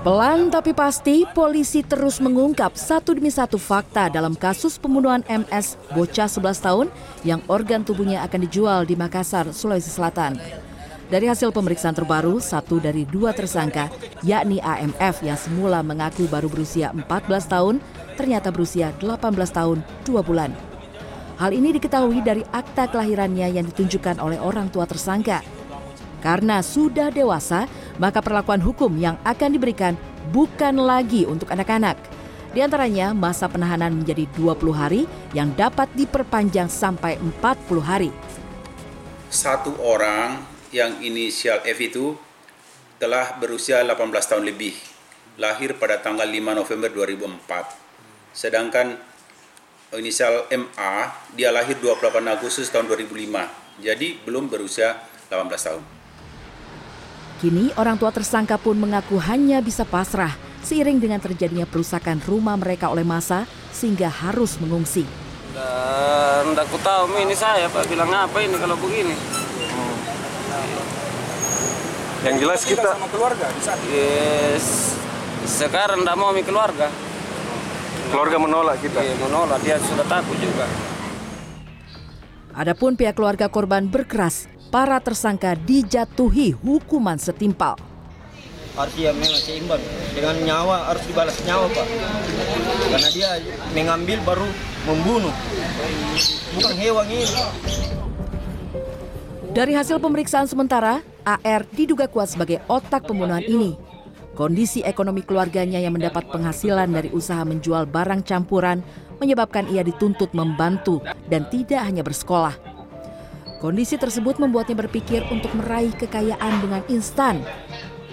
Pelan tapi pasti, polisi terus mengungkap satu demi satu fakta dalam kasus pembunuhan MS bocah 11 tahun yang organ tubuhnya akan dijual di Makassar, Sulawesi Selatan. Dari hasil pemeriksaan terbaru, satu dari dua tersangka, yakni AMF yang semula mengaku baru berusia 14 tahun, ternyata berusia 18 tahun 2 bulan. Hal ini diketahui dari akta kelahirannya yang ditunjukkan oleh orang tua tersangka. Karena sudah dewasa, maka perlakuan hukum yang akan diberikan bukan lagi untuk anak-anak. Di antaranya masa penahanan menjadi 20 hari yang dapat diperpanjang sampai 40 hari. Satu orang yang inisial F itu telah berusia 18 tahun lebih, lahir pada tanggal 5 November 2004. Sedangkan inisial MA, dia lahir 28 Agustus tahun 2005, jadi belum berusia 18 tahun. Kini orang tua tersangka pun mengaku hanya bisa pasrah seiring dengan terjadinya perusakan rumah mereka oleh masa sehingga harus mengungsi. Dan aku tahu ini saya Pak bilang apa ini kalau begini. Hmm. Yang jelas kita sama keluarga di saat yes. Sekarang tidak mau mi keluarga. Keluarga menolak kita. Iya, menolak dia sudah takut juga. Adapun pihak keluarga korban berkeras para tersangka dijatuhi hukuman setimpal. Harus dia memang seimbang dengan nyawa harus dibalas nyawa pak. Karena dia mengambil baru membunuh, bukan hewan ini. Dari hasil pemeriksaan sementara, AR diduga kuat sebagai otak pembunuhan ini. Kondisi ekonomi keluarganya yang mendapat penghasilan dari usaha menjual barang campuran menyebabkan ia dituntut membantu dan tidak hanya bersekolah. Kondisi tersebut membuatnya berpikir untuk meraih kekayaan dengan instan.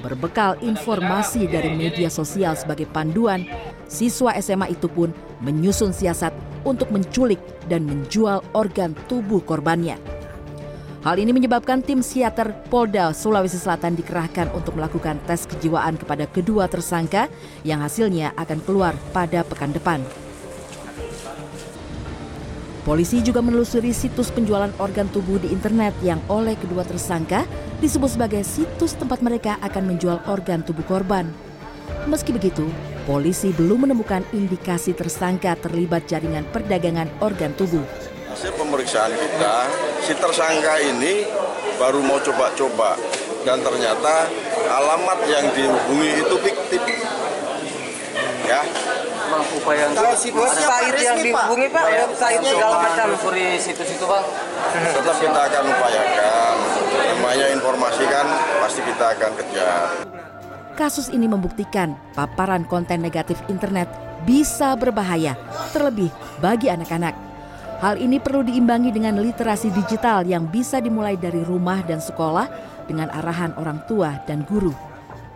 Berbekal informasi dari media sosial sebagai panduan, siswa SMA itu pun menyusun siasat untuk menculik dan menjual organ tubuh korbannya. Hal ini menyebabkan tim psikiater Polda Sulawesi Selatan dikerahkan untuk melakukan tes kejiwaan kepada kedua tersangka yang hasilnya akan keluar pada pekan depan. Polisi juga menelusuri situs penjualan organ tubuh di internet yang oleh kedua tersangka disebut sebagai situs tempat mereka akan menjual organ tubuh korban. Meski begitu, polisi belum menemukan indikasi tersangka terlibat jaringan perdagangan organ tubuh. Hasil pemeriksaan kita, si tersangka ini baru mau coba-coba dan ternyata alamat yang dihubungi itu fiktif. Ya, upaya website yang dihubungi Pak, website segala macam suri situs itu Pak. Tetap kita akan upayakan. Namanya informasi kan pasti kita akan kejar. Kasus ini membuktikan paparan konten negatif internet bisa berbahaya, terlebih bagi anak-anak. Hal ini perlu diimbangi dengan literasi digital yang bisa dimulai dari rumah dan sekolah dengan arahan orang tua dan guru.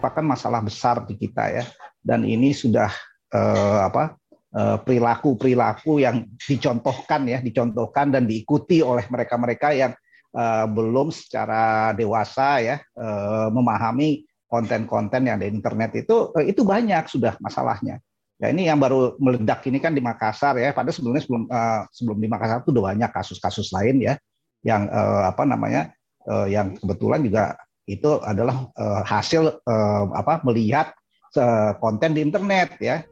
Bahkan masalah besar di kita ya, dan ini sudah eh, apa eh, perilaku-perilaku yang dicontohkan ya, dicontohkan dan diikuti oleh mereka-mereka yang eh, belum secara dewasa ya eh, memahami konten-konten yang di internet itu eh, itu banyak sudah masalahnya. Ya ini yang baru meledak ini kan di Makassar ya. Padahal sebelumnya sebelum uh, sebelum di Makassar itu udah banyak kasus-kasus lain ya yang uh, apa namanya uh, yang kebetulan juga itu adalah uh, hasil uh, apa melihat uh, konten di internet ya.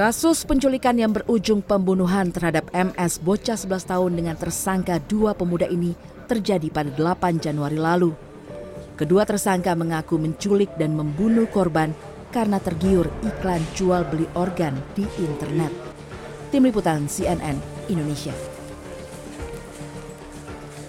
Kasus penculikan yang berujung pembunuhan terhadap MS bocah 11 tahun dengan tersangka dua pemuda ini terjadi pada 8 Januari lalu. Kedua tersangka mengaku menculik dan membunuh korban karena tergiur iklan jual beli organ di internet. Tim Liputan CNN Indonesia.